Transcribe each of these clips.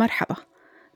مرحبا.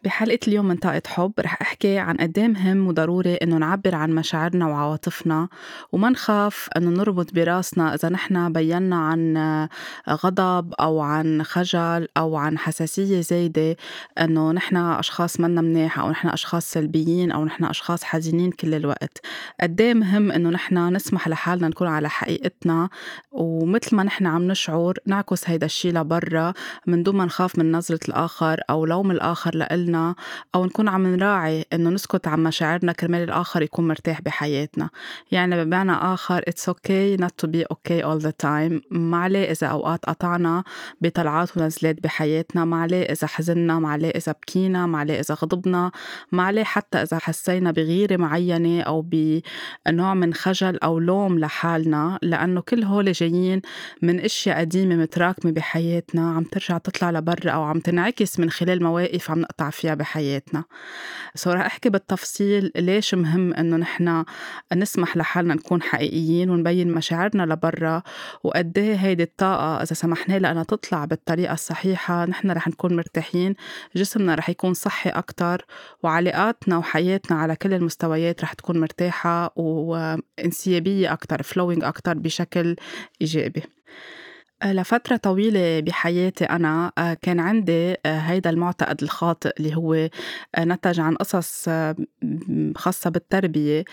بحلقة اليوم من طاقة حب رح أحكي عن قد إيه مهم وضروري إنه نعبر عن مشاعرنا وعواطفنا وما نخاف إنه نربط براسنا إذا نحن بينا عن غضب أو عن خجل أو عن حساسية زايدة إنه نحن أشخاص منا منيح أو نحن أشخاص سلبيين أو نحن أشخاص حزينين كل الوقت. قد إيه مهم إنه نحن نسمح لحالنا نكون على حقيقتنا ومثل ما نحن عم نشعر نعكس هيدا الشي لبرا من دون ما نخاف من نظرة الآخر أو لوم الآخر لإلنا. حالنا أو نكون عم نراعي إنه نسكت عن مشاعرنا كرمال الآخر يكون مرتاح بحياتنا. يعني بمعنى آخر it's okay not to be okay all the time. ما عليه إذا أوقات قطعنا بطلعات ونزلات بحياتنا ما عليه إذا حزنا ما عليه إذا بكينا ما عليه إذا غضبنا ما عليه حتى إذا حسينا بغيرة معينة أو بنوع من خجل أو لوم لحالنا. لأنه كل هول جايين من أشياء قديمة متراكمة بحياتنا عم ترجع تطلع لبرا أو عم تنعكس من خلال مواقف عم نقطع فيها. فيها بحياتنا. so رح أحكي بالتفصيل ليش مهم إنه نحن نسمح لحالنا نكون حقيقيين ونبين مشاعرنا لبرا وقد إيه هيدي الطاقة إذا سمحنا لها تطلع بالطريقة الصحيحة نحن رح نكون مرتاحين جسمنا رح يكون صحي أكتر وعلاقاتنا وحياتنا على كل المستويات رح تكون مرتاحة وإنسيابية أكتر flowing أكتر بشكل إيجابي. لفترة طويلة بحياتي أنا آه، كان عندي آه، هيدا المعتقد الخاطئ اللي هو آه، نتج عن قصص خاصة بالتربية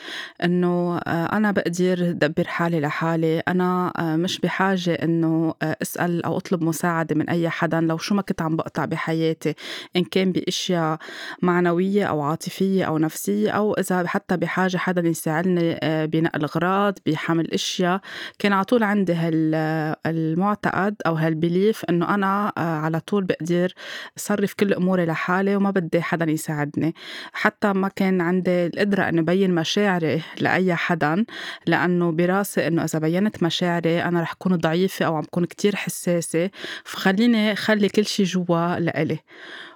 إنه أنا بقدر دبر حالي لحالي أنا مش بحاجة إنه أسأل أو أطلب مساعدة من أي حدا لو شو ما كنت عم بقطع بحياتي إن كان بأشياء معنوية أو عاطفية أو نفسية أو إذا حتى بحاجة حدا يساعدني بنقل أغراض بحمل أشياء كان على طول عندي هالمعتقد هالمعتقد أو هالبليف إنه أنا آه، على طول بقدر صرف كل أموري لحالي وما بدي حدا يساعدني. حتى ما كان عندي القدرة إنه بين مشاعري لأي حدا لأنه براسي إنه إذا بينت مشاعري أنا رح كون ضعيفة أو عم كون كتير حساسة فخليني خلي كل شي جوا لإلي.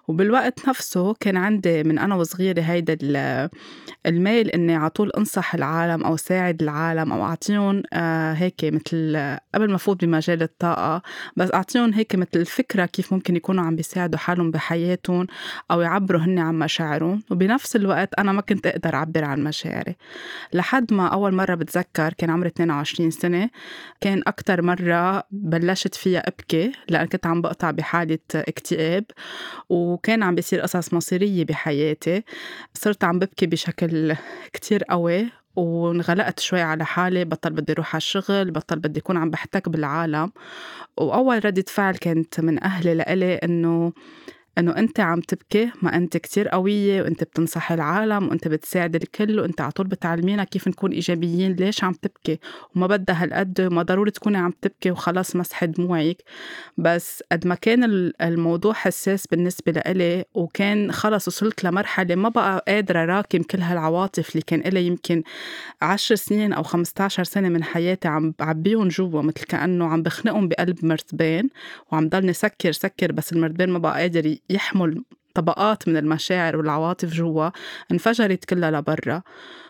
وبالوقت نفسه كان عندي من أنا وصغيرة هيدا الميل إني على طول أنصح العالم أو ساعد العالم أو أعطيهم آه، هيك مثل قبل ما فوت بمجال الطاقة بس أعطيهم هيك مثل الفكرة كيف ممكن يكونوا عم بيساعدوا حالهم بحياتهم أو يعبروا هن عن مشاعرهم. وبنفس الوقت أنا ما كنت أقدر أعبر عن مشاعري. لحد ما أول مرة بتذكر كان عمري 22 سنة كان أكتر مرة بلشت فيها أبكي لأن كنت عم بقطع بحالة اكتئاب. و وكان عم بيصير قصص مصيرية بحياتي. صرت عم ببكي بشكل كتير قوي وانغلقت شوي على حالي. بطل بدي أروح على الشغل بطل بدي اكون عم بحتك بالعالم. وأول ردة فعل كانت من أهلي لإلي إنه إنه أنت عم تبكي ما أنت كتير قوية وأنت بتنصحي العالم وأنت بتساعد الكل وأنت على طول بتعلمينا كيف نكون إيجابيين. ليش عم تبكي؟ وما بدها هالقد وما ضروري تكوني عم تبكي وخلاص مسح دموعك بس قد ما كان الموضوع حساس بالنسبة لإلي وكان خلص وصلت لمرحلة ما بقى قادرة راكم كل هالعواطف اللي كان إلي يمكن عشر سنين أو 15 سنة من حياتي عم بعبيهم جوا مثل كأنه عم بخنقهم بقلب مرتبين وعم ضلني سكر سكر بس المرتبين ما بقى قادر يحمل طبقات من المشاعر والعواطف جوا انفجرت كلها لبرا.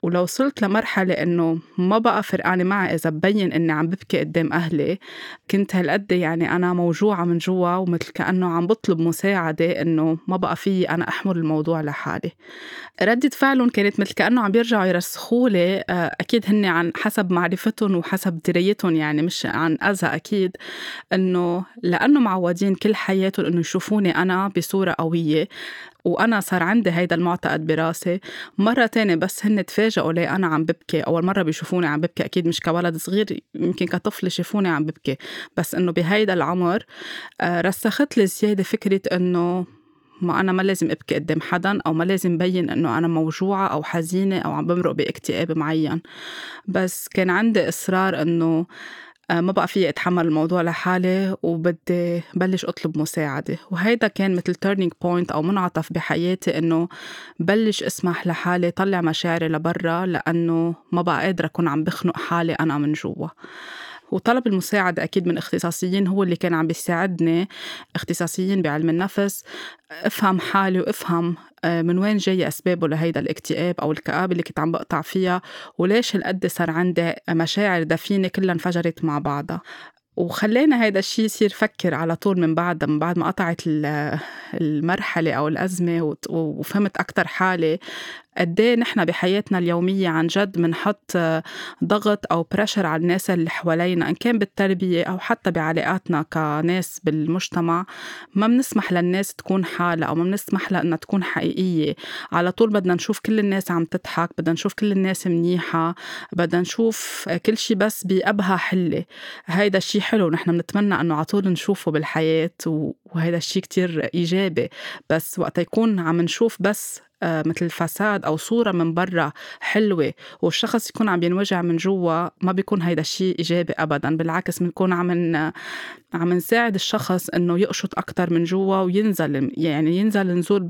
ولو وصلت لمرحلة إنه ما بقى فرقانة معي إذا ببين إني عم ببكي قدام أهلي كنت هالقد يعني أنا موجوعة من جوا ومثل كأنه عم بطلب مساعدة إنه ما بقى في أنا أحمل الموضوع لحالي. ردة فعلهم كانت مثل كأنه عم بيرجعوا يرسخوا لي آه، أكيد هن عن حسب معرفتهم وحسب درايتهم يعني مش عن أذى أكيد إنه لأنه معودين كل حياتهم إنه يشوفوني أنا بصورة قوية وأنا صار عندي هيدا المعتقد براسي. مرة تانية بس هن تفاجئوا ليه أنا عم ببكي. أول مرة بيشوفوني عم ببكي أكيد مش كولد صغير يمكن كطفل يشوفوني عم ببكي. بس إنه بهيدا العمر آه، رسخت لي زيادة فكرة إنه ما أنا ما لازم أبكي قدام حدا أو ما لازم بين إنه أنا موجوعة أو حزينة أو عم بمرق بإكتئاب معين. بس كان عندي إصرار إنه آه، ما بقى في أتحمل الموضوع لحالي وبدي بلش أطلب مساعدة. وهيدا كان مثل turning point أو منعطف بحياتي إنه بلش أسمح لحالي طلع مشاعري لبرا لأنه ما بقى قادرة أكون عم بخنق حالي أنا من جوا. وطلب المساعدة أكيد من اختصاصيين هو اللي كان عم بيساعدني اختصاصيين بعلم النفس افهم حالي وافهم آه، من وين جاي أسبابه لهيدا الاكتئاب أو الكآبة اللي كنت عم بقطع فيها؟ وليش هالقد صار عندي مشاعر دفينة كلها انفجرت مع بعضها؟ وخلّاني هيدا الشي يصير فكّر على طول من بعدها من بعد ما قطعت المرحلة أو الأزمة وفهمت أكتر حالي قد إيه نحن بحياتنا اليومية عن جد بنحط ضغط أو pressure على الناس اللي حوالينا إن كان بالتربية أو حتى بعلاقاتنا كناس بالمجتمع ما بنسمح للناس تكون حالة أو ما بنسمح لها إنها تكون حقيقية. على طول بدنا نشوف كل الناس عم تضحك بدنا نشوف كل الناس منيحة بدنا نشوف كل شي بس بأبهى حلة. هيدا الشي حلو نحن بنتمنى إنه على طول نشوفه بالحياة وهيدا الشي كتير إيجابي. بس وقت يكون عم نشوف بس آه، مثل façade أو صورة من برا حلوة والشخص يكون عم ينوجع من جوا ما بيكون هيدا الشيء إيجابي ابدا بالعكس بنكون عم عم نساعد الشخص إنه يقشط أكثر من جوا وينزل يعني ينزل نزول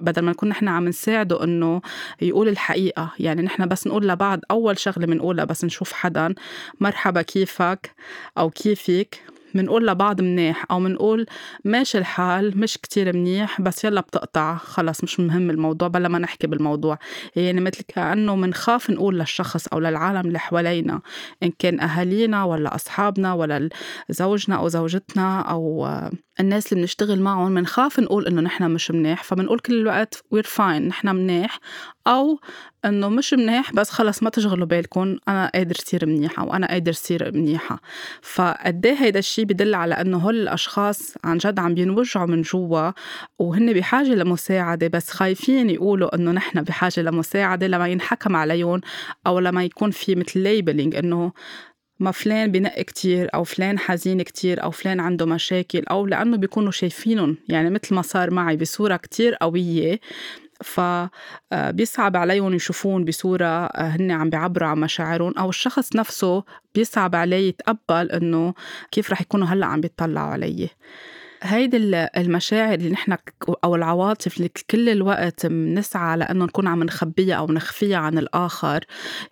بدل ما نكون نحن عم نساعده إنه يقول الحقيقة. يعني نحن بس نقول لبعض أول شغلة بنقولها بس نشوف حدا مرحبا كيفك أو كيفك. منقول لبعض منيح أو منقول ماشي الحال مش كتير منيح بس يلا بتقطع خلص مش مهم الموضوع بلا ما نحكي بالموضوع. يعني مثل كأنه منخاف نقول للشخص أو للعالم اللي حوالينا إن كان أهالينا ولا أصحابنا ولا زوجنا أو زوجتنا أو الناس اللي بنشتغل معهم بنخاف نقول إنه نحن مش منيح فبنقول كل الوقت وير فاين نحن منيح أو إنه مش منيح بس خلص ما تشغلوا بالكم أنا قادر صير منيحة وأنا قادر صير منيحة. فقد إيه هيدا الشيء بدل على إنه هول الأشخاص عن جد عم بينوجعوا من جوا وهن بحاجة لمساعدة بس خايفين يقولوا إنه نحن بحاجة لمساعدة لما ينحكم عليهم أو لما يكون في مثل ليبلينج إنه ما فلان بنق كتير أو فلان حزين كتير أو فلان عنده مشاكل أو لأنه بيكونوا شايفينهم. يعني مثل ما صار معي بصورة كتير قوية. فبيصعب عليهم يشوفون بصورة هن عم بيعبروا عن مشاعرهم أو الشخص نفسه بيصعب عليه يتقبل إنه كيف رح يكونوا هلأ عم بيطلعوا علي. هيدي المشاعر اللي نحن أو العواطف اللي كل الوقت بنسعى لأنه نكون عم نخبيها أو نخفيها عن الآخر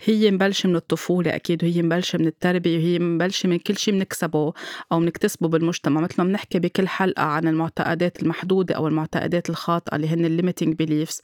هي مبلشة من الطفولة أكيد وهي مبلشة من التربية وهي مبلشة من كل شيء بنكسبه أو بنكتسبه بالمجتمع. مثل ما بنحكي بكل حلقة عن المعتقدات المحدودة أو المعتقدات الخاطئة اللي هن ال limiting beliefs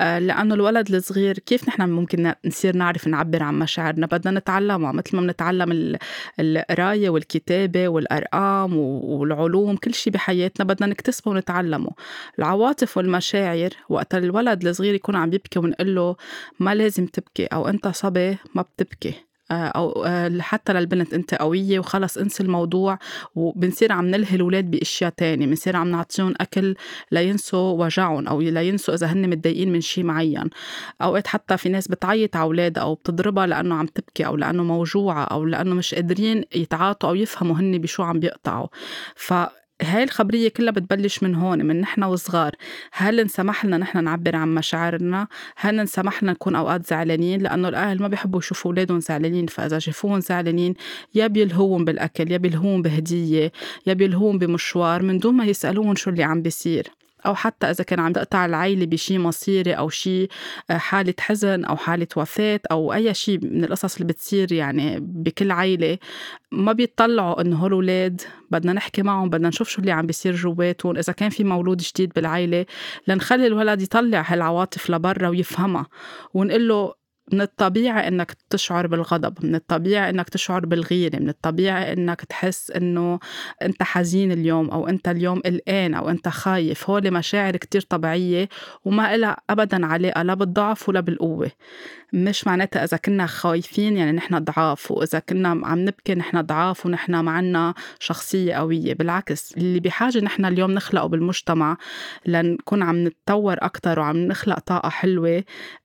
آه، لأنه الولد الصغير كيف نحن ممكن نصير نعرف نعبر عن مشاعرنا؟ بدنا نتعلمها. مثل ما بنتعلم القراية والكتابة والأرقام والعلوم كل شيء بحياتنا بدنا نكتسبه ونتعلمه. العواطف والمشاعر وقت الولد الصغير يكون عم يبكي ونقول له ما لازم تبكي أو أنت صبي ما بتبكي آه، أو آه، حتى للبنت أنت قوية وخلص انسي الموضوع وبنصير عم نلهي الأولاد بأشياء تانية بنصير عم نعطيهم أكل لينسوا وجعهم أو لينسوا إذا هن متضايقين من شيء معين أوقات حتى في ناس بتعيط على أولادها أو بتضربها لأنه عم تبكي أو لأنه موجوعة أو لأنه مش قادرين يتعاطوا أو يفهموا هن بشو عم بيقطعوا. ف هاي الخبرية كلها بتبلش من هون من نحن وصغار. هل انسمح لنا نحن نعبر عن مشاعرنا؟ هل انسمح لنا نكون أوقات زعلانين؟ لأنه الأهل ما بيحبوا يشوفوا أولادهم زعلانين فإذا شافوهم زعلانين يا بيلهوهم بالأكل يا بيلهوهم بهدية يا بيلهوهم بمشوار من دون ما يسألوهم شو اللي عم بيصير. أو حتى إذا كان عم تقطع العيلة بشي مصيري أو شي آه، حالة حزن أو حالة وفاة أو أي شي من القصص اللي بتصير يعني بكل عيلة ما بيطلعوا إنه هول الأولاد بدنا نحكي معهم بدنا نشوف شو اللي عم بيصير جواتهم إذا كان في مولود جديد بالعيلة لنخلي الولد يطلع هالعواطف لبرا ويفهمها ونقول له من الطبيعي إنك تشعر بالغضب من الطبيعي إنك تشعر بالغيرة من الطبيعي إنك تحس إنه أنت حزين اليوم أو أنت اليوم قلقان أو أنت خايف. هول مشاعر كتير طبيعية وما لها ابدا علاقه لا بالضعف ولا بالقوة. مش معناتها إذا كنا خايفين يعني نحن ضعاف وإذا كنا عم نبكي نحن ضعاف ونحن ما عنا شخصية قوية. بالعكس اللي بحاجة نحن اليوم نخلقه بالمجتمع لنكون عم نتطور أكثر وعم نخلق طاقة حلوة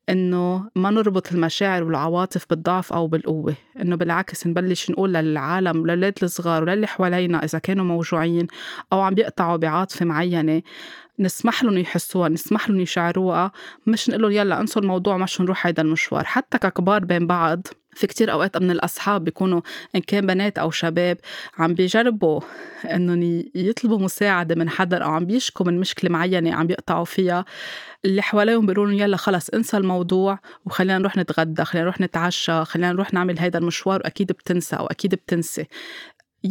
إنه ما نربط المشاعر والعواطف بالضعف أو بالقوة إنه بالعكس نبلش نقول للعالم وللولاد الصغار وللي حوالينا إذا كانوا موجوعين أو عم بيقطعوا بعاطفة معينة نسمح لهم يحسوها نسمح لهم يشعروها. مش نقول لهم يلا انسوا الموضوع مش نروح هيدا المشوار. حتى ككبار بين بعض في كتير أوقات من الأصحاب بيكونوا إن كان بنات أو شباب عم بيجربوا إنهم يطلبوا مساعدة من حدا أو عم بيشكوا من مشكلة معينة عم بيقطعوا فيها اللي حواليهم بيقولوا يلا خلص انسى الموضوع وخلينا نروح نتغدى خلينا نروح نتعشى خلينا نروح نعمل هيدا المشوار وأكيد بتنسى أو أكيد بتنسي.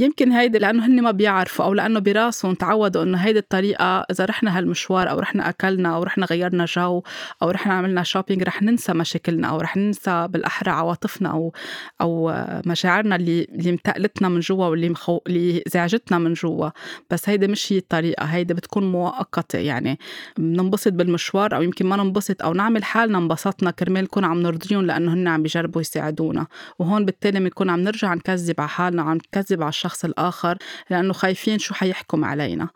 يمكن هيدي لأنه هن ما بيعرفوا أو لأنه براسهم تعودوا إنه هيدي الطريقة إذا رحنا هالمشوار أو رحنا أكلنا أو رحنا غيرنا جو أو رحنا عملنا شوبينج رح ننسى مشاكلنا أو رح ننسى بالأحرى عواطفنا أو أو مشاعرنا اللي اللي متقلتنا من جوا واللي مخو... اللي زعجتنا من جوا. بس هيدي مش هي الطريقة هيدي بتكون مؤقتة يعني. بننبسط بالمشوار أو يمكن ما ننبسط أو نعمل حالنا انبسطنا كرمال نكون عم نرضيهم لأنه هن عم بيجربوا يساعدونا. وهون بالتالي بنكون عم نرجع نكذب على حالنا عم نكذب على الشخص الآخر لأنه خايفين شو حيحكم علينا.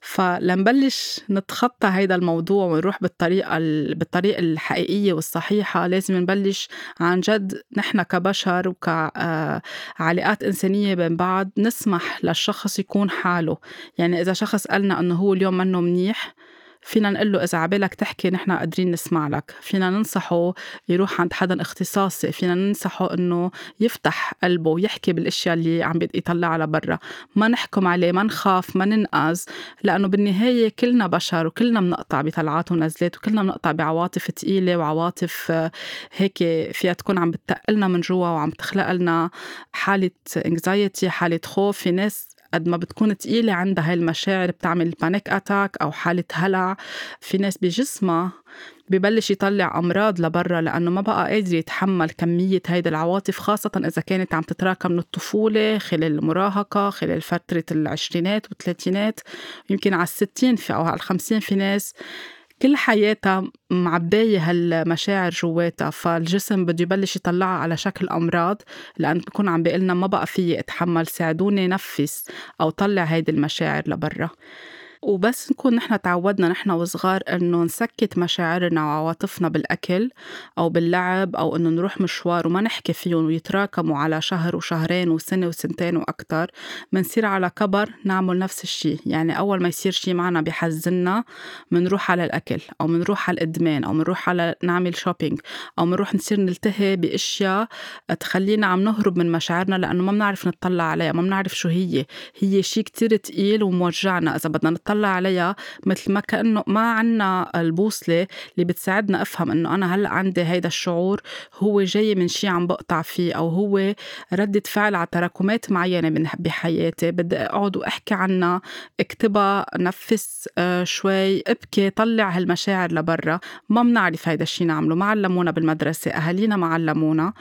فلنبلش نتخطى هيدا الموضوع ونروح بالطريقة بالطريقة الحقيقية والصحيحة. لازم نبلش عن جد نحن كبشر وكعلاقات إنسانية بين بعض نسمح للشخص يكون حاله. يعني إذا شخص قالنا أنه هو اليوم منه منيح فينا نقول له إذا عبالك تحكي نحن قادرين نسمع لك. فينا ننصحه يروح عند حدا اختصاصي. فينا ننصحه إنه يفتح قلبه ويحكي بالأشياء اللي عم يطلعها لبرا. ما نحكم عليه ما نخاف ما ننقد. لأنه بالنهاية كلنا بشر وكلنا بنقطع بطلعات ونزلات وكلنا بنقطع بعواطف تقيلة وعواطف آه، هيك فيها تكون عم بتقلنا من جوا وعم تخلق لنا حالة anxiety حالة خوف. في ناس قد ما بتكون تقيلة عندها هاي المشاعر بتعمل panic attack أو حالة هلع. في ناس بجسمها ببلش يطلع أمراض لبرا لأنه ما بقى قادر يتحمل كمية هيدي العواطف خاصة إذا كانت عم تتراكم من الطفولة خلال المراهقة خلال فترة العشرينات والثلاثينات. يمكن على الستين في أو على الخمسين في ناس كل حياتها معباية هالمشاعر جواتها فالجسم بده يبلش يطلعها على شكل أمراض لأن بكون عم بيقلنا ما بقى فيي أتحمل ساعدوني نفس أو طلع هيدي المشاعر لبرا. وبس نكون نحن تعودنا نحن وصغار إنه نسكت مشاعرنا وعواطفنا بالأكل أو باللعب أو إنه نروح مشوار وما نحكي فيهم ويتراكموا على شهر وشهرين وسنة وسنتين وأكثر بنصير على كبر نعمل نفس الشيء يعني أول ما يصير شيء معنا بحزننا بنروح على الأكل أو بنروح على الإدمان أو بنروح على نعمل شوبينج أو بنروح نصير نلتهي بأشياء تخلينا عم نهرب من مشاعرنا لأنه ما بنعرف نطلع عليها ما بنعرف شو هي. هي شيء كتير تقيل وموجعنا إذا بدنا نطلع عليها مثل ما كأنه ما عنا البوصلة اللي بتساعدنا أفهم إنه أنا هلأ عندي هيدا الشعور هو جاي من شي عم بقطع فيه أو هو ردة فعل على تراكمات معينة من بحياتي. بدي أقعد وأحكي عنها اكتبها نفس آه، شوي. ابكي طلع هالمشاعر لبرا. ما بنعرف هيدا الشي نعمله. ما علمونا بالمدرسة أهالينا ما علمونا.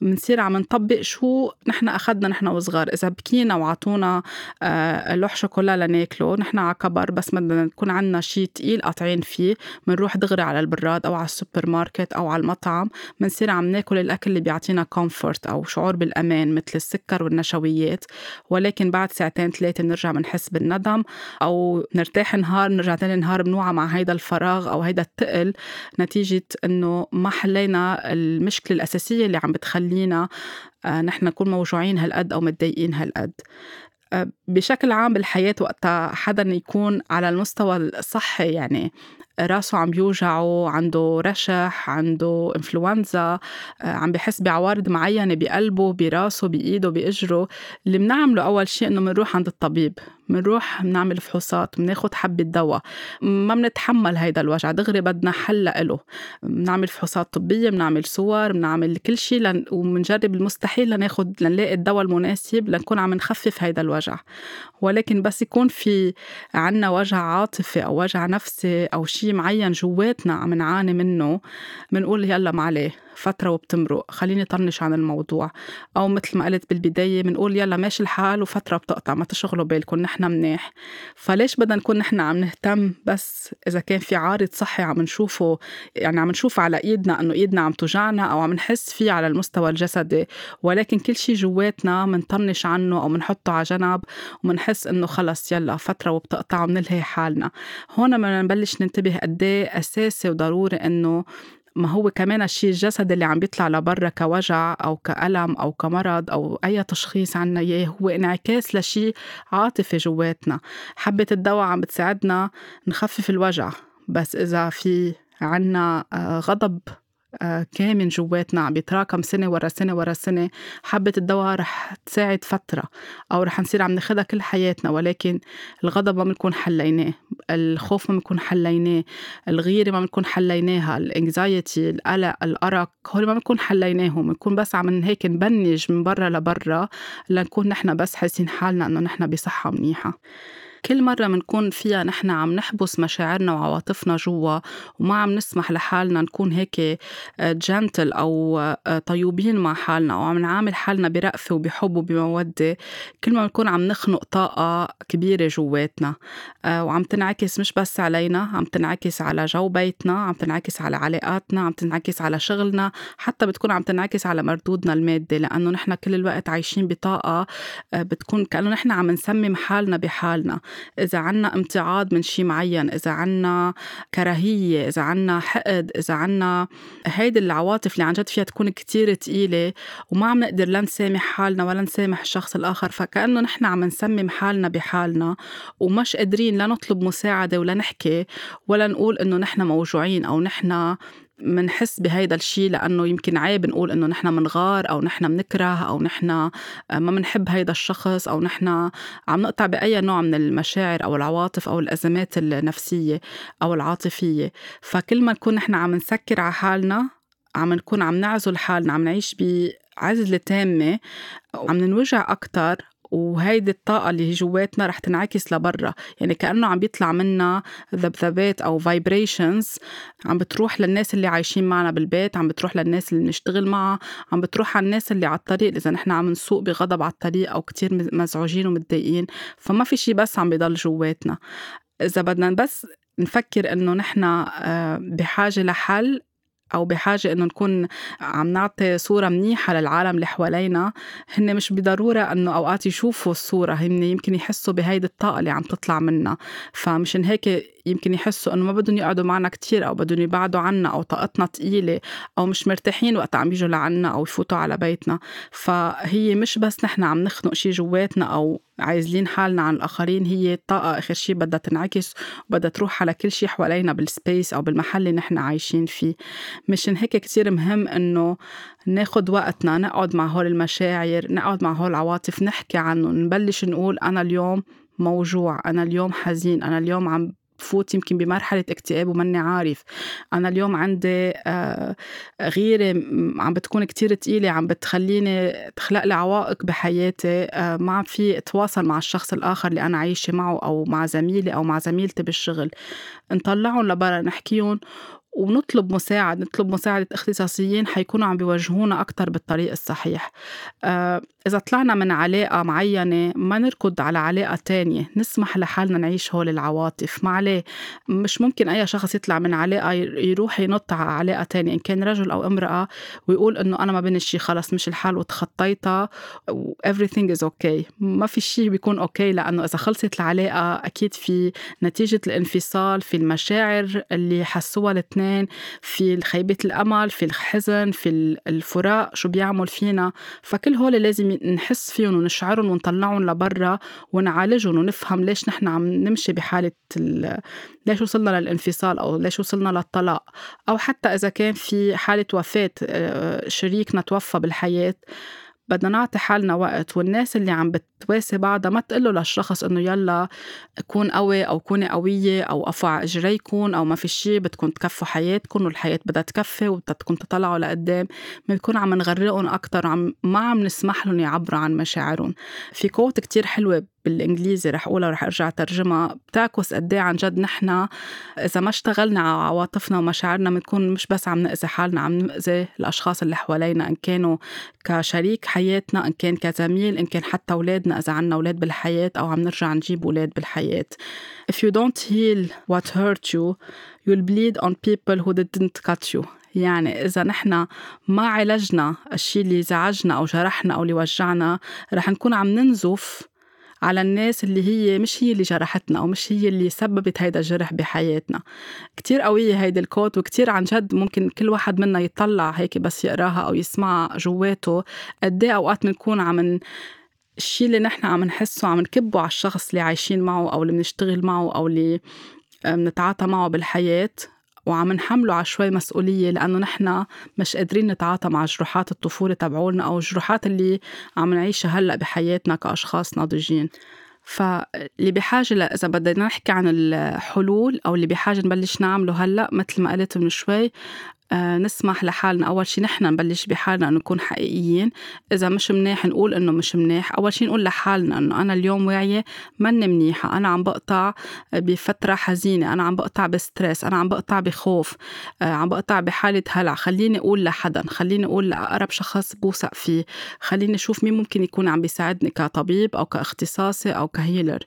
بنصير عم نطبق شو نحن أخذنا نحن وصغار. إذا بكينا وعطونا آه، لوح شوكولا لناكله نحن على كبر بس بدنا نكون عنا شيء تقيل قاطعين فيه بنروح دغري على البراد أو على السوبر ماركت أو على المطعم بنصير عم ناكل الأكل اللي بيعطينا كومفورت أو شعور بالأمان مثل السكر والنشويات. ولكن بعد ساعتين ثلاثة بنرجع بنحس بالندم أو نرتاح نهار نرجع تاني نهار بنوعى مع هيدا الفراغ أو هيدا التقل نتيجة إنه ما حلينا المشكلة الأساسية اللي عم بتخلينا آه، نحن نكون موجوعين هالقد أو متضايقين هالقد. بشكل عام بالحياة وقتها حدا يكون على المستوى الصحي يعني راسه عم بيوجعه عنده رشح عنده انفلونزا آه، عم بحس بعوارض معينة بقلبه براسه بإيده بإجره. اللي بنعمله أول شيء إنه بنروح عند الطبيب. بنروح بنعمل فحوصات بناخد حبة دواء. ما بنتحمل هيدا الوجع دغري بدنا حل له. بنعمل فحوصات طبية بنعمل صور بنعمل كل شيء لن... وبنجرب المستحيل لناخد لنلاقي الدواء المناسب لنكون عم نخفف هيدا الوجع. ولكن بس يكون في عنا وجع عاطفي أو وجع نفسي أو شيء معين جواتنا عم نعاني منه بنقول يلا ما عليه. فترة وبتمرق. خليني طنش عن الموضوع. أو مثل ما قلت بالبداية بنقول يلا ماشي الحال وفترة بتقطع ما تشغلوا بالكم نحن منيح. فليش بدنا نكون نحن عم نهتم بس إذا كان في عارض صحي عم نشوفه يعني عم نشوف على إيدنا إنه إيدنا عم توجعنا أو عم نحس فيه على المستوى الجسدي. ولكن كل شيء جواتنا منطنش عنه أو منحطه على جنب ومنحس إنه خلص يلا فترة وبتقطع ومنلهي حالنا. هون بدنا نبلش ننتبه قد إيه أساسي وضروري إنه ما هو كمان الشيء الجسدي اللي عم بيطلع لبرا كوجع أو كألم أو كمرض أو أي تشخيص عنا إياه هو انعكاس لشيء عاطفي جواتنا. حبة الدواء عم بتساعدنا نخفف الوجع بس إذا في عنا آه، غضب كامن جواتنا عم بيتراكم سنة ورا سنة ورا سنة. حبة الدواء رح تساعد فترة أو رح نصير عم ناخدها كل حياتنا ولكن الغضب ما بنكون حليناه الخوف ما بنكون حليناه الغيرة ما بنكون حليناها الانكزايتي القلق الأرق هول ما بنكون حليناهم. بنكون بس عم هيك نبنج من برا لبرا لنكون نحن بس حاسين حالنا إنه نحن بصحة منيحة. كل مرة منكون فيها نحن عم نحبس مشاعرنا وعواطفنا جوا وما عم نسمح لحالنا نكون هيك جنتل آه، أو آه، طيوبين مع حالنا أو عم نعامل حالنا برأفة وبحب وبمودة كل ما نكون عم نخنق طاقة كبيرة جواتنا آه، وعم تنعكس مش بس علينا عم تنعكس على جو بيتنا عم تنعكس على علاقاتنا عم تنعكس على شغلنا حتى بتكون عم تنعكس على مردودنا المادي لأنه نحن كل الوقت عايشين بطاقة بتكون كأنه نحن عم نسمم حالنا بحالنا. إذا عنا امتعاض من شيء معين إذا عنا كراهية إذا عنا حقد إذا عنا هيدي العواطف اللي عن جد فيها تكون كتير تقيلة وما عم نقدر لا نسامح حالنا ولا نسامح الشخص الآخر فكأنه نحن عم نسمم حالنا بحالنا ومش قادرين لا نطلب مساعدة ولا نحكي ولا نقول إنه نحن موجوعين أو نحن منحس بهيدا الشيء لأنه يمكن عيب نقول إنه نحن منغار أو نحن منكره أو نحن آه، ما منحب هيدا الشخص أو نحن عم نقطع بأي نوع من المشاعر أو العواطف أو الأزمات النفسية أو العاطفية. فكل ما نكون نحن عم نسكر على حالنا عم نكون عم نعزل حالنا عم نعيش بعزلة تامة وعم ننوجع أكتر وهيدي الطاقة اللي جواتنا رح تنعكس لبرا. يعني كأنه عم بيطلع منا ذبذبات أو فايبريشنز عم بتروح للناس اللي عايشين معنا بالبيت عم بتروح للناس اللي بنشتغل معها عم بتروح على الناس اللي على الطريق. إذا نحن عم نسوق بغضب على الطريق أو كتير مزعوجين ومتضايقين فما في شي بس عم بيضل جواتنا. إذا بدنا بس نفكر إنه نحن آه، بحاجة لحل أو بحاجة إنه نكون عم نعطي صورة منيحة للعالم اللي حوالينا هن مش بضرورة إنه أوقات يشوفوا الصورة هن يمكن يحسوا بهيدي الطاقة اللي عم تطلع منا. فمشان هيك يمكن يحسوا إنه ما بدهم يقعدوا معنا كتير أو بدهم يبعدوا عنا أو طاقتنا تقيلة أو مش مرتاحين وقت عم يجوا لعنا أو يفوتوا على بيتنا. فهي مش بس نحن عم نخنق شي جواتنا أو عايزلين حالنا عن الآخرين هي الطاقة آخر شي بدها تنعكس وبدها تروح على كل شي حوالينا بالسبيس أو بالمحل اللي نحن عايشين فيه. مشان هيك كتير مهم إنه ناخد وقتنا نقعد مع هول المشاعر نقعد مع هول العواطف نحكي عنه نبلش نقول أنا اليوم موجوع أنا اليوم حزين أنا اليوم عم بفوت يمكن بمرحلة اكتئاب وماني عارف. أنا اليوم عندي آه، غيرة عم بتكون كتير تقيلة عم بتخليني تخلق لي عوائق بحياتي. آه، ما عم في أتواصل مع الشخص الآخر اللي أنا عايشة معه أو مع زميلي أو مع زميلتي بالشغل. نطلعهم لبرا نحكيهم ونطلب مساعد نطلب مساعدة اختصاصيين حيكونوا عم بيوجهونا أكتر بالطريق الصحيح. آه إذا طلعنا من علاقة معينة ما نركض على علاقة تانية نسمح لحالنا نعيش هول العواطف. ما عليه مش ممكن أي شخص يطلع من علاقة يروح ينط على علاقة تانية. إن كان رجل أو امرأة ويقول إنه أنا ما بين شي خلص مش الحال وتخطيتها و everything is okay. ما في شي بيكون أوكي لأنه إذا خلصت العلاقة أكيد في نتيجة الانفصال في المشاعر اللي حسوها الاثنين في خيبة الأمل في الحزن في الفراق شو بيعمل فينا. فكل هول لازم نحس فيهم ونشعرهم ونطلعهم لبرا ونعالجهم ونفهم ليش نحن عم نمشي بحالة ليش وصلنا للانفصال أو ليش وصلنا للطلاق. أو حتى إذا كان في حالة وفاة آه، شريكنا توفى بالحياة بدنا نعطي حالنا وقت والناس اللي عم بتواسي بعضها ما تقول له للشخص إنه يلا كون قوي أو كوني قوية أو قفوا على إجريكم أو ما في شيء بدكم تكفوا حياتكم والحياة بدها تكفي وبدكم تطلعوا لقدام. بنكون عم نغرقهم أكثر وعم ما عم نسمح لهم يعبروا عن مشاعرهم. في كوت كتير حلوة بالإنجليزي رح أقولها ورح أرجع ترجمها بتعكس قد إيه عن جد نحن إذا ما اشتغلنا على عواطفنا ومشاعرنا بنكون مش بس عم نأذي حالنا عم نأذي الأشخاص اللي حوالينا إن كانوا كشريك حياتنا إن كان كزميل إن كان حتى أولادنا إذا عنا أولاد بالحياة أو عم نرجع نجيب أولاد بالحياة. If you don't heal what hurt you you'll bleed on people who didn't cut you. يعني إذا نحن ما عالجنا الشيء اللي زعجنا أو جرحنا أو اللي وجعنا رح نكون عم ننزف على الناس اللي هي مش هي اللي جرحتنا أو مش هي اللي سببت هيدا الجرح بحياتنا. كتير قوية هيدي الكوت وكتير عن جد ممكن كل واحد منا يطلع هيك بس يقراها أو يسمعها جواته قد إيه أوقات بنكون عم الشيء اللي نحن عم نحسه عم نكبه على الشخص اللي عايشين معه أو اللي بنشتغل معه أو اللي بنتعاطى معه بالحياة. وعم نحمله على شوي مسؤولية لأنه نحن مش قادرين نتعاطى مع جروحات الطفولة تبعولنا أو الجروحات اللي عم نعيشها هلأ بحياتنا كأشخاص ناضجين. فاللي بحاجة إذا بدنا نحكي عن الحلول أو اللي بحاجة نبلش نعمله هلأ مثل ما قلت من شوي نسمح لحالنا. أول شي نحن نبلش بحالنا إنه نكون حقيقيين. إذا مش منيح نقول إنه مش منيح. أول شي نقول لحالنا إنه أنا اليوم واعية مني منيحة. أنا عم بقطع بفترة حزينة. أنا عم بقطع بستريس. أنا عم بقطع بخوف. آه، عم بقطع بحالة هلع. خليني أقول لحدا. خليني أقول لأقرب شخص بوثق فيه. خليني أشوف مين ممكن يكون عم بيساعدني كطبيب أو كاختصاصي أو كهيلر.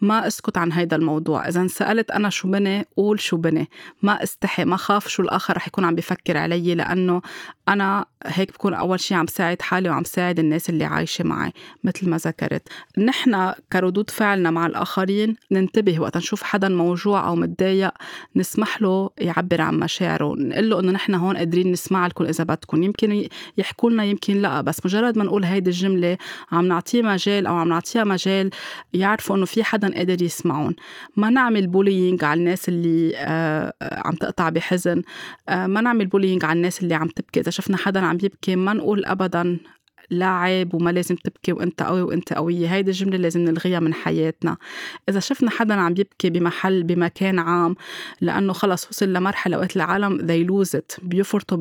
ما أسكت عن هيدا الموضوع. إذا سألت أنا شو بني قول شو بني. ما أستحي. ما خاف شو الآخر رح يكون عم بفكر علي لأنه أنا هيك بكون أول شيء عم ساعد حالي وعم ساعد الناس اللي عايشة معي مثل ما ذكرت. نحن كردود فعلنا مع الآخرين ننتبه وقت نشوف حدا موجوع أو متضايق نسمح له يعبر عن مشاعره. نقول له إنه نحن هون قادرين نسمع لكم إذا بدكم. يمكن يحكوا لنا يمكن لأ بس مجرد ما نقول هيدي الجملة عم نعطيه مجال أو عم نعطيها مجال يعرفوا إنه في حدا قادر يسمعهن. ما نعمل bullying على الناس اللي آه، عم تقطع بحزن. آه، ما نعمل bullying على الناس اللي عم تبكي. إذا شفنا حدا عم يبكي ما نقول أبدا لا عيب وما لازم تبكي وأنت قوي وأنت قوية. هيدي الجملة لازم نلغيها من حياتنا. إذا شفنا حدا عم يبكي بمحل بمكان عام لأنه خلص وصل لمرحلة وقت العالم they lose it. بيفرطوا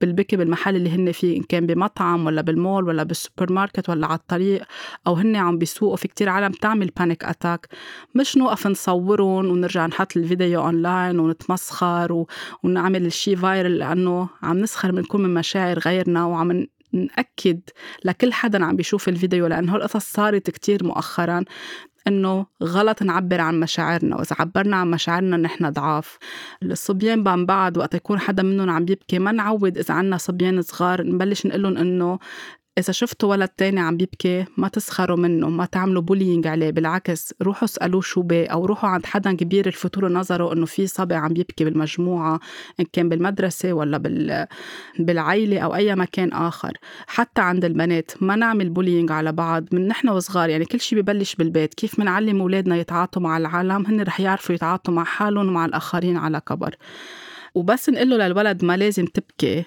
بالبكي بالمحل اللي هن فيه إن كان بمطعم ولا بالمول ولا بالسوبر ماركت ولا على الطريق أو هن عم بيسوقوا في كتير عالم تعمل panic attack مش نوقف نصورهم ونرجع نحط الفيديو أونلاين ونتمسخر و... ونعمل الشي viral لأنه عم نسخر بنكون من مشاعر غيرنا وعم نأكد لكل حدا عم بيشوف الفيديو لأنه هالقصص صارت كتير مؤخرا. إنه غلط نعبر عن مشاعرنا وإذا عبرنا عن مشاعرنا نحن ضعاف. الصبيان بعد وقت يكون حدا منهم عم يبكي ما نعود إذا عنا صبيان صغار نبلش نقول لهم إنه إذا شفتوا ولد تاني عم بيبكي ما تسخروا منه ما تعملوا bullying عليه بالعكس روحوا اسألوه شو بي أو روحوا عند حدا كبير لفتوا نظره إنه في صبي عم بيبكي بالمجموعة إن كان بالمدرسة ولا بال... بالعيلة أو أي مكان آخر. حتى عند البنات ما نعمل bullying على بعض من نحن وصغار يعني كل شيء ببلش بالبيت كيف منعلم أولادنا يتعاطوا مع العالم؟ هن رح يعرفوا يتعاطوا مع حالهم ومع الآخرين على كبر. وبس نقول له للولد ما لازم تبكي.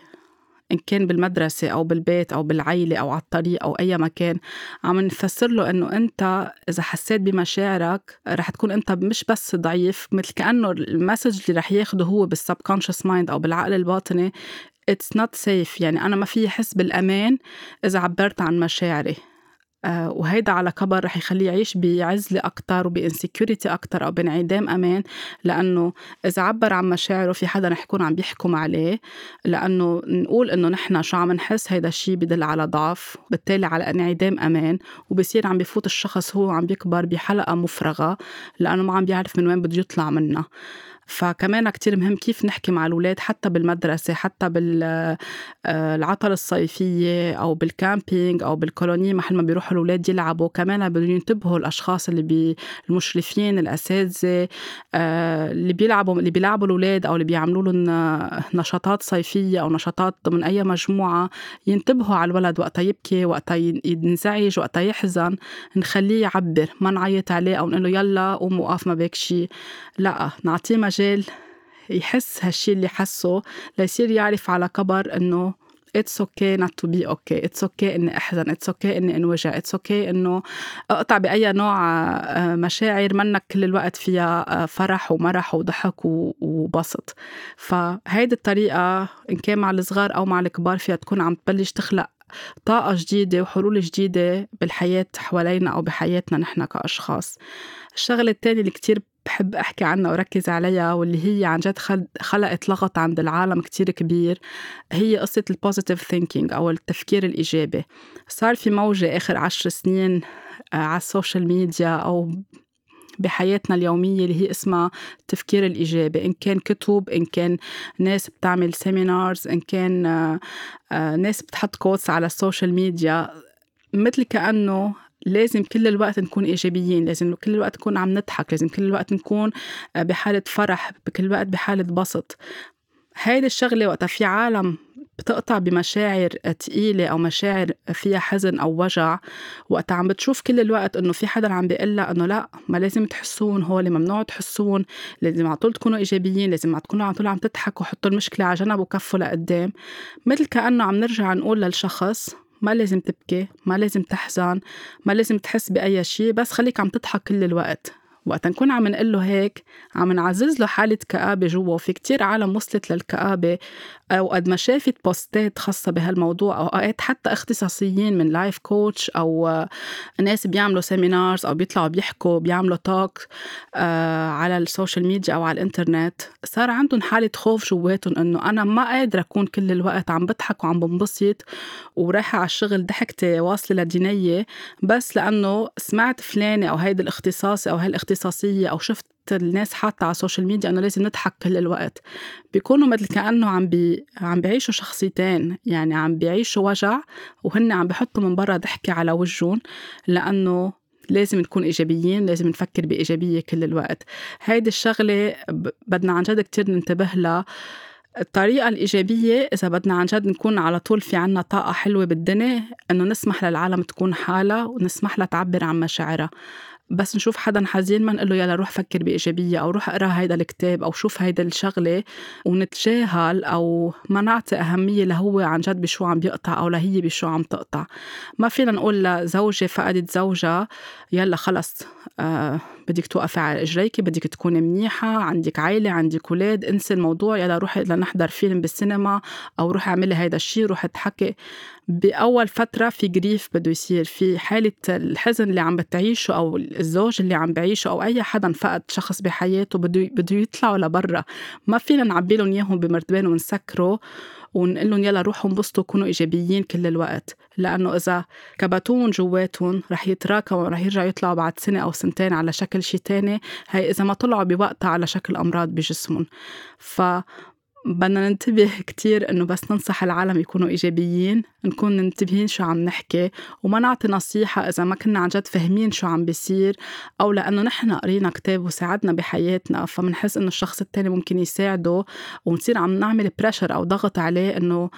إن كان بالمدرسة أو بالبيت أو بالعيلة أو على الطريق أو أي مكان عم نفسر له إنه أنت إذا حسيت بمشاعرك رح تكون أنت مش بس ضعيف مثل كأنه ال message اللي رح ياخده هو بال subconscious mind أو بالعقل الباطني it's not safe يعني أنا ما في حس بالأمان إذا عبرت عن مشاعري. وهيدا على كبر رح يخليه يعيش بعزلة أكتر وب insecurity أكتر أو بانعدام أمان لأنه إذا عبر عن مشاعره في حدا رح يكون عم بيحكم عليه لأنه نقول إنه نحن شو عم نحس هيدا الشيء بدل على ضعف بالتالي على انعدام أمان وبصير عم بفوت الشخص هو عم بيكبر بحلقة مفرغة لأنه ما عم بيعرف من وين بده يطلع منها فكمان كتير مهم كيف نحكي مع الأولاد حتى بالمدرسة حتى بالعطل آه، الصيفية أو بال camping أو بالكولوني محل ما بيروحوا الأولاد يلعبوا. كمان بدهم ينتبهوا الأشخاص اللي بي المشرفين الأساتذة آه، اللي بيلعبوا اللي بيلعبوا الأولاد أو اللي بيعملوا لهم نشاطات صيفية أو نشاطات ضمن أي مجموعة. ينتبهوا على الولد وقتها يبكي وقتها ينزعج وقتها يحزن. نخليه يعبر ما نعيط عليه أو نقول له يلا قوم وقف ما بك شيء لا نعطيه مجال يحس هالشي اللي حسه ليصير يعرف على كبر إنه it's okay not to be okay it's okay إني أحزن. it's okay إني أنوجع. it's okay إنه أقطع بأي نوع آه، مشاعر منك كل الوقت فيها آه، فرح ومرح وضحك وبسط. فهيدي الطريقة إن كان مع الصغار أو مع الكبار فيها تكون عم تبلش تخلق طاقة جديدة وحلول جديدة بالحياة حوالينا أو بحياتنا نحن كأشخاص. الشغلة التانية اللي كتير بحب أحكي عنها وركز عليها واللي هي عن جد خلقت لغط عند العالم كتير كبير. هي قصة ال positive thinking أو التفكير الإيجابي. صار في موجة آخر عشر سنين آه، على ال social media أو بحياتنا اليومية اللي هي اسمها التفكير الإيجابي. إن كان كتب إن كان ناس بتعمل seminars إن كان آه، آه، ناس بتحط quotes على ال social media. مثل كأنه لازم كل الوقت نكون إيجابيين لازم كل الوقت نكون عم نضحك لازم كل الوقت نكون بحالة فرح بكل الوقت بحالة بسط. هيدي الشغلة وقتها في عالم بتقطع بمشاعر تقيلة أو مشاعر فيها حزن أو وجع وقت عم بتشوف كل الوقت إنه في حدا عم بيقول إنه لا ما لازم تحسون هو اللي ممنوع تحسون لازم على طول تكونوا إيجابيين لازم تكونوا على طول عم تضحكوا حطوا المشكلة على جنب وكفوا لقدام. مثل كأنه عم نرجع نقول للشخص ما لازم تبكي ما لازم تحزن ما لازم تحس بأي شيء بس خليك عم تضحك كل الوقت. وقت نكون عم نقول له هيك عم نعزز له حالة كآبة جوا. وفي كتير عالم وصلت للكآبة. أو قد ما شافت posts خاصة بهالموضوع أو أوقات حتى اختصاصيين من life coach أو ناس بيعملوا seminars أو بيطلعوا بيحكوا بيعملوا talk آه، على ال social media أو على الإنترنت صار عندهم حالة خوف جواتهم إنه أنا ما قادرة أكون كل الوقت عم بضحك وعم بنبسط ورايحة على الشغل ضحكتي واصلة لدينية بس لأنه سمعت فلانة أو هيدا الاختصاصي أو هالاختصاصية أو شفت الناس حاطة على ال social media انه لازم نضحك كل الوقت. بيكونوا مثل كأنه عم بي عم بيعيشوا شخصيتين يعني عم بيعيشوا وجع وهن عم بحطوا من برا ضحكة على وجههم لأنه لازم نكون إيجابيين لازم نفكر بإيجابية كل الوقت. هيدي الشغلة بدنا عن جد كتير ننتبه لها. الطريقة الإيجابية إذا بدنا عن جد نكون على طول في عنا طاقة حلوة بالدنيا إنه نسمح للعالم تكون حالها ونسمح لها تعبر عن مشاعرها. بس نشوف حدا حزين ما نقول له يلا روح فكر بإيجابية أو روح أقرأ هيدا الكتاب أو شوف هيدا الشغلة ونتجاهل أو ما نعطي أهمية لهو عن جد بشو عم بيقطع أو لهي بشو عم تقطع. ما فينا نقول لزوجة فقدت زوجها يلا خلص آه بدك توقفي على إجريك بدك تكوني منيحة عندك عائلة عندك أولاد انسي الموضوع يلا روحي لنحضر فيلم بالسينما أو روحي اعملي هيدا الشيء روحي تحكي بأول فترة في جريف بده يصير في حالة الحزن اللي عم بتعيشه أو الزوج اللي عم بعيشه أو أي حدا فقد شخص بحياته بده بده يطلعوا لبرا. ما فينا نعبي لهم إياهم بمرتبين ونسكروا. ونقول لهم يلا روحوا انبسطوا كونوا إيجابيين كل الوقت لأنه إذا كبتوهم جواتهم رح يتراكموا ورح يرجعوا يطلعوا بعد سنة أو سنتين على شكل شيء تاني هي إذا ما طلعوا بوقتها على شكل أمراض بجسمهم. ف بدنا ننتبه كتير إنه بس ننصح العالم يكونوا إيجابيين نكون منتبهين شو عم نحكي وما نعطي نصيحة إذا ما كنا عن جد فاهمين شو عم بيصير أو لأنه نحن قرينا كتاب وساعدنا بحياتنا فمنحس إنه الشخص التاني ممكن يساعده ونصير عم نعمل بريشر أو ضغط عليه إنه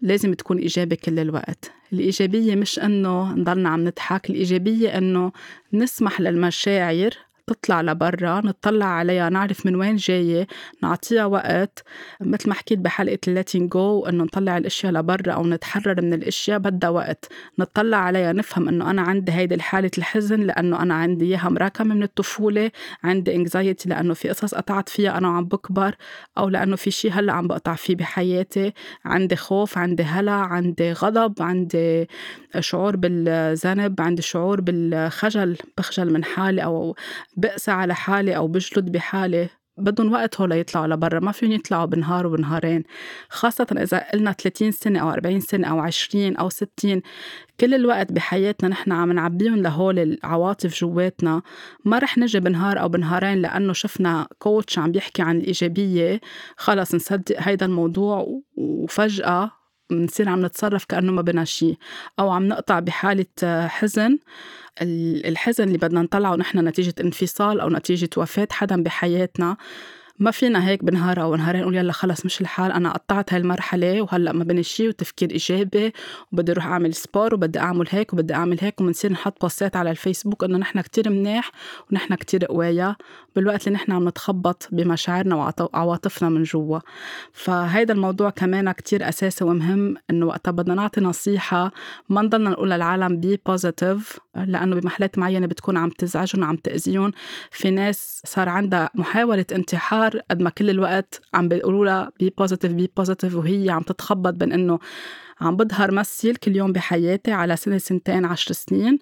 لازم تكون إيجابي كل الوقت. الإيجابية مش إنه نضلنا عم نضحك الإيجابية إنه نسمح للمشاعر تطلع لبرا نطلع عليها نعرف من وين جاية نعطيها وقت. مثل ما حكيت بحلقة الليتين جو إنه نطلع الأشياء لبرا أو نتحرر من الأشياء بدها وقت. نطلع عليها نفهم إنه أنا عندي هيدي الحالة الحزن لأنه أنا عندي إياها مراكمة من الطفولة عندي انكزايتي لأنه في قصص قطعت فيها أنا وعم بكبر أو لأنه في شيء هلأ عم بقطع فيه بحياتي. عندي خوف عندي هلع عندي غضب عندي شعور بالذنب عندي شعور بالخجل بخجل من حالي أو بقسى على حالي أو بجلد بحالي بدهم وقت هول يطلعوا لبرا ما فيهم يطلعوا بنهار وبنهارين. خاصة إذا قلنا 30 سنة أو 40 سنة أو 20 أو 60 كل الوقت بحياتنا نحن عم نعبيهم لهول العواطف جواتنا. ما رح نجي بنهار أو بنهارين لأنه شفنا كوتش عم بيحكي عن الإيجابية. خلص نصدق هيدا الموضوع وفجأة بنصير عم نتصرف كأنه ما بنا شيء أو عم نقطع بحالة حزن. الحزن اللي بدنا نطلعه نحن نتيجة انفصال أو نتيجة وفاة حدا بحياتنا. ما فينا هيك بنهار أو نهارين نقول يلا خلص مش الحال أنا قطعت هاي المرحلة وهلأ ما بني شيء وتفكير إيجابي وبدي أروح أعمل سبور وبدي أعمل هيك وبدي أعمل هيك وبنصير نحط بوستات على الفيسبوك إنه نحن كتير منيح ونحن كتير قوايا بالوقت اللي نحن عم نتخبط بمشاعرنا وعواطفنا من جوا. فهيدا الموضوع كمان كتير أساسي ومهم إنه وقتها بدنا نعطي نصيحة ما نضلنا نقول للعالم be positive لأنه بمحلات معينة بتكون عم تزعجهم وعم تأذيهم. في ناس صار عندها محاولة انتحار صار قد ما كل الوقت عم بيقولوا لها be positive be positive وهي عم تتخبط بين إنه عم بظهر مثل كل يوم بحياتي على سنة سنتين عشر سنين.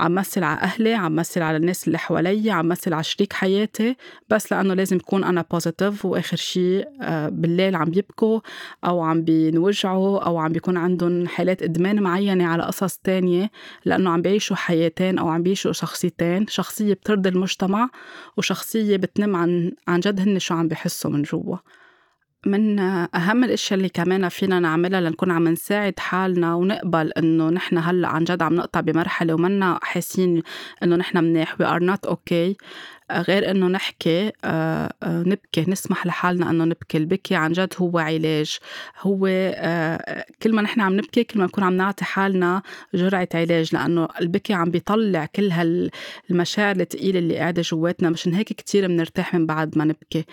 عم مثل على أهلي عم مثل على الناس اللي حوالي عم مثل على شريك حياتي بس لأنه لازم يكون أنا بوزيتيف وآخر شيء آه، بالليل عم بيبكوا أو عم بينوجعوا أو عم بيكون عندهم حالات إدمان معينة على قصص تانية لأنه عم بيعيشوا حياتين أو عم بيعيشوا شخصيتين شخصية بترضي المجتمع وشخصية بتنم عن عن جد هن شو عم بيحسوا من جوا. من أهم الأشياء اللي كمان فينا نعملها لنكون عم نساعد حالنا ونقبل إنه نحن هلأ عن جد عم نقطع بمرحلة ومنا حاسين إنه نحن منيح. We are not okay. غير إنه نحكي آه، آه، نبكي نسمح لحالنا إنه نبكي. البكي عن جد هو علاج. هو آه، كل ما نحن عم نبكي كل ما نكون عم نعطي حالنا جرعة علاج. لأنه البكي عم بيطلع كل هالمشاعر الثقيلة اللي قاعدة جواتنا. مشان هيك كتير بنرتاح من بعد ما نبكي.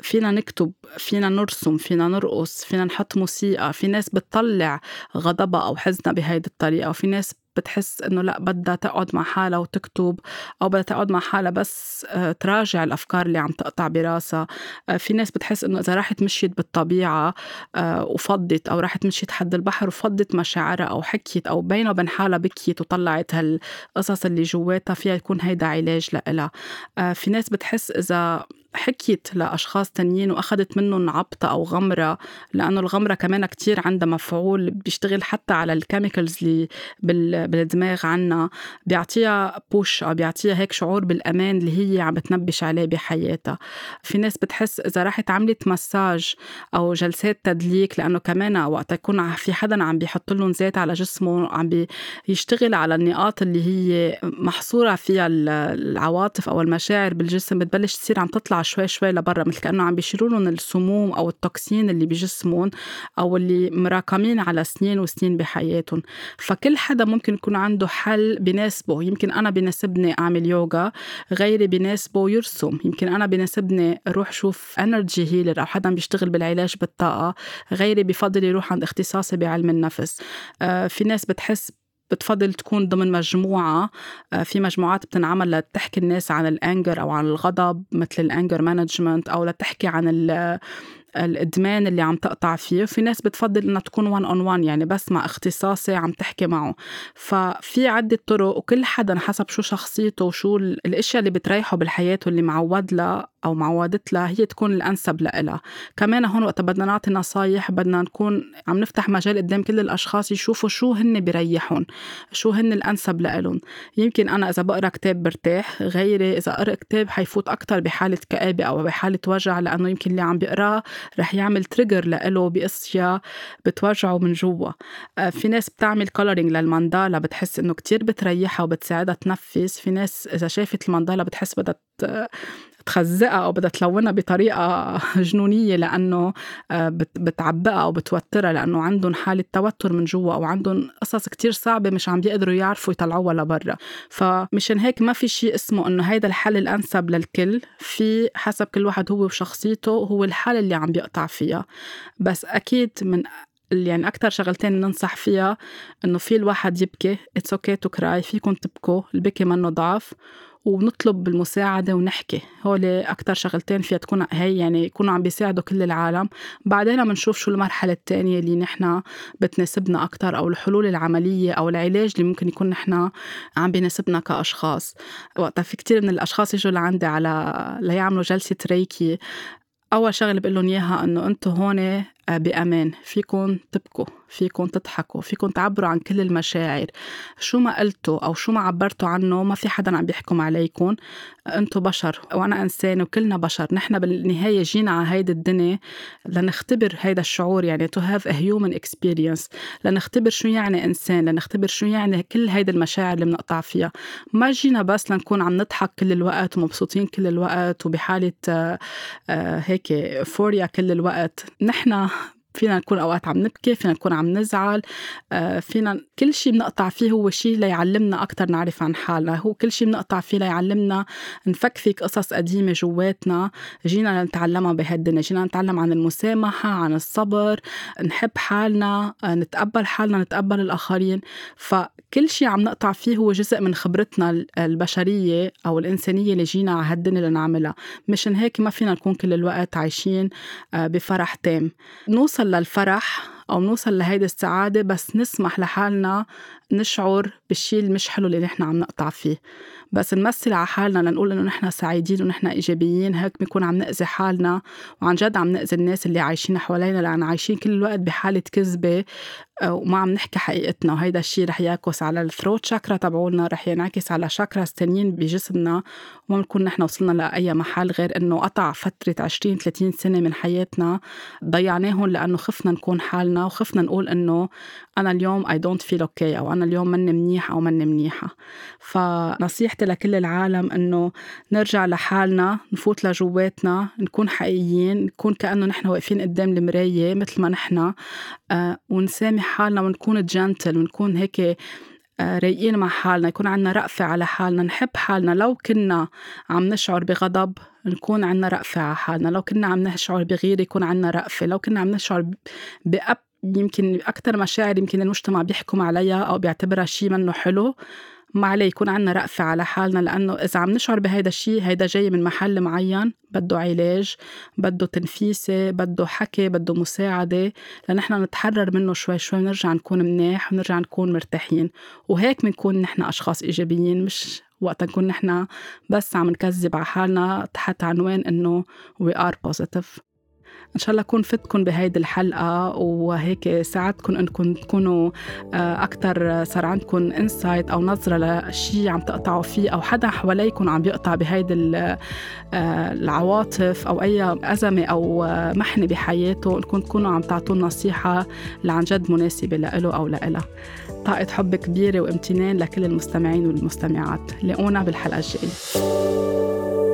فينا نكتب فينا نرسم فينا نرقص فينا نحط موسيقى. في ناس بتطلع غضبها أو حزنها بهيدي الطريقة. وفي ناس بتحس إنه لا بدها تقعد مع حالها وتكتب أو بدها تقعد مع حالها بس آه، تراجع الأفكار اللي عم تقطع براسها. آه، في ناس بتحس إنه إذا راحت مشيت بالطبيعة آه، وفضت أو راحت مشيت حد البحر وفضت مشاعرها أو حكيت أو بينها وبين حالها بكيت وطلعت هالقصص اللي جواتها فيها يكون هيدا علاج لإلها. في ناس بتحس إذا حكيت لأشخاص تانيين وأخذت منهم عبطة أو غمرة لأنه الغمرة كمان كتير عندها مفعول بيشتغل حتى على ال chemicals اللي بالدماغ عنا. بيعطيها push أو بيعطيها هيك شعور بالأمان اللي هي عم بتنبش عليه بحياتها. في ناس بتحس إذا راحت عملت مساج أو جلسات تدليك لأنه كمان وقت يكون في حدا عم بيحط لهم زيت على جسمه عم بيشتغل على النقاط اللي هي محصورة فيها العواطف أو المشاعر بالجسم بتبلش تصير عم تطلع شوي شوي لبرا مثل كأنه عم بيشيلوا لهم السموم أو ال toxin اللي بجسمهم أو اللي مراكمين على سنين وسنين بحياتهم. فكل حدا ممكن يكون عنده حل بناسبه. يمكن أنا بناسبني أعمل يوغا غيري بناسبه يرسم. يمكن أنا بناسبني أروح شوف energy healer أو حدا بيشتغل بالعلاج بالطاقة. غيري بفضل يروح عند اختصاصي بعلم النفس. آه، في ناس بتحس بتفضل تكون ضمن مجموعة آه، في مجموعات بتنعمل لتحكي الناس عن ال anger أو عن الغضب مثل ال anger management أو لتحكي عن الإدمان اللي عم تقطع فيه. في ناس بتفضل إنها تكون 1 اون 1 يعني بس مع اختصاصي عم تحكي معه. ففي عدة طرق وكل حدا حسب شو شخصيته وشو الأشياء اللي بتريحه بالحياة واللي معود لها أو معودت لها هي تكون الأنسب لها كمان هون وقت بدنا نعطي نصايح بدنا نكون عم نفتح مجال قدام كل الأشخاص يشوفوا شو هن بريحهم شو هن الأنسب لهم يمكن أنا إذا بقرأ كتاب برتاح غيري إذا قرأ كتاب حيفوت أكثر بحالة كآبة أو بحالة وجع لأنه يمكن اللي عم بيقراه رح يعمل trigger لإله بأشياء بتوجعه من جوا. آه، في ناس بتعمل coloring للمندالا بتحس إنه كتير بتريحها وبتساعدها تنفس. في ناس إذا شافت المندالا بتحس بدها تخزقها أو بدها تلونها بطريقة جنونية لأنه آه، بتعبقها أو بتوترها لأنه عندهم حالة توتر من جوا أو عندهم قصص كتير صعبة مش عم بيقدروا يعرفوا يطلعوها لبرا. فمشان هيك ما في شيء اسمه إنه هيدا الحل الأنسب للكل. في حسب كل واحد هو وشخصيته هو الحالة اللي عم بيقطع فيها. بس أكيد من يعني أكتر شغلتين ننصح فيها إنه في الواحد يبكي it's okay to cry فيكم تبكوا البكي منه ضعف. ونطلب بالمساعدة ونحكي. هول أكتر شغلتين فيها تكون هي يعني يكونوا عم بيساعدوا كل العالم. بعدين بنشوف شو المرحلة الثانية اللي نحن بتناسبنا أكتر أو الحلول العملية أو العلاج اللي ممكن يكون نحن عم بيناسبنا كأشخاص. وقتها في كتير من الأشخاص يجوا لعندي على ليعملوا جلسة ريكي. أول شغلة بقول لهم إياها إنه أنتم هون بأمان. فيكم تبكوا فيكم تضحكوا فيكم تعبروا عن كل المشاعر. شو ما قلتوا أو شو ما عبرتوا عنه ما في حدا عم بيحكم عليكم أنتم بشر وأنا إنسان وكلنا بشر. نحن بالنهاية جينا على هيدي الدنيا لنختبر هيدا الشعور. يعني to have a human experience. لنختبر شو يعني إنسان لنختبر شو يعني كل هيدي المشاعر اللي بنقطع فيها. ما جينا بس لنكون عم نضحك كل الوقت ومبسوطين كل الوقت وبحالة آه، آه، هيك فوريا كل الوقت. نحن فينا نكون أوقات عم نبكي فينا نكون عم نزعل آه، فينا كل شيء بنقطع فيه هو شيء ليعلمنا أكثر نعرف عن حالنا. هو كل شيء بنقطع فيه ليعلمنا نفكفك قصص قديمة جواتنا. جينا نتعلمها بهالدنيا جينا نتعلم عن المسامحة عن الصبر نحب حالنا آه، نتقبل حالنا نتقبل الآخرين. فكل شيء عم نقطع فيه هو جزء من خبرتنا البشرية أو الإنسانية اللي جينا على هالدنيا لنعملها. مشان هيك ما فينا نكون كل الوقت عايشين آه، بفرح تام. نوصل نوصل للفرح أو نوصل لهيدي السعادة بس نسمح لحالنا نشعر بالشي المش حلو اللي نحن عم نقطع فيه. بس نمثل على حالنا لنقول إنه نحن سعيدين ونحن إيجابيين هيك بنكون عم نأذي حالنا وعن جد عم نأذي الناس اللي عايشين حوالينا لأن عايشين كل الوقت بحالة كذبة آه، وما عم نحكي حقيقتنا. وهيدا الشيء رح يعكس على الثروت شاكرا تبعولنا رح ينعكس على شاكرا تانيين بجسمنا. وما بنكون نحن وصلنا لأي محل غير إنه قطع فترة 20 30 سنة من حياتنا ضيعناهم لأنه خفنا نكون حالنا. وخفنا نقول إنه أنا اليوم I don't feel okay أو أنا اليوم مني منيح أو مني منيحة. فنصيحتي لكل العالم إنه نرجع لحالنا نفوت لجواتنا نكون حقيقيين نكون كأنه نحن واقفين قدام المراية مثل ما نحن. آه ونسامح حالنا ونكون جنتل ونكون هيك آه، رايقين مع حالنا يكون عنا رأفة على حالنا نحب حالنا. لو كنا عم نشعر بغضب نكون عنا رأفة على حالنا. لو كنا عم نشعر بغيرة يكون عنا رأفة. لو كنا عم نشعر بأب يمكن أكتر مشاعر يمكن المجتمع بيحكم عليها أو بيعتبرها شيء منه حلو ما عليه يكون عنا رأفة على حالنا لأنه إذا عم نشعر بهيدا الشيء هيدا جاي من محل معين بده علاج بده تنفيسة بده حكي بده مساعدة لنحن نتحرر منه شوي شوي ونرجع نكون مناح ونرجع نكون مرتاحين. وهيك بنكون نحن أشخاص إيجابيين مش وقت نكون نحن بس عم نكذب على حالنا تحت عنوان إنه we are positive. إن شاء الله أكون فتكم بهيدي الحلقة وهيك ساعدتكم انكم تكونوا آه، أكثر صار عندكم انسايت أو نظرة لشيء عم تقطعوا فيه أو حدا حواليكم عم بيقطع بهيدي آه، العواطف أو أي أزمة أو محنة بحياته انكم تكونوا عم تعطوا نصيحة اللي عن جد مناسبة له أو لإلها. طاقة حب كبيرة وامتنان لكل المستمعين والمستمعات. لاقونا بالحلقة الجاية.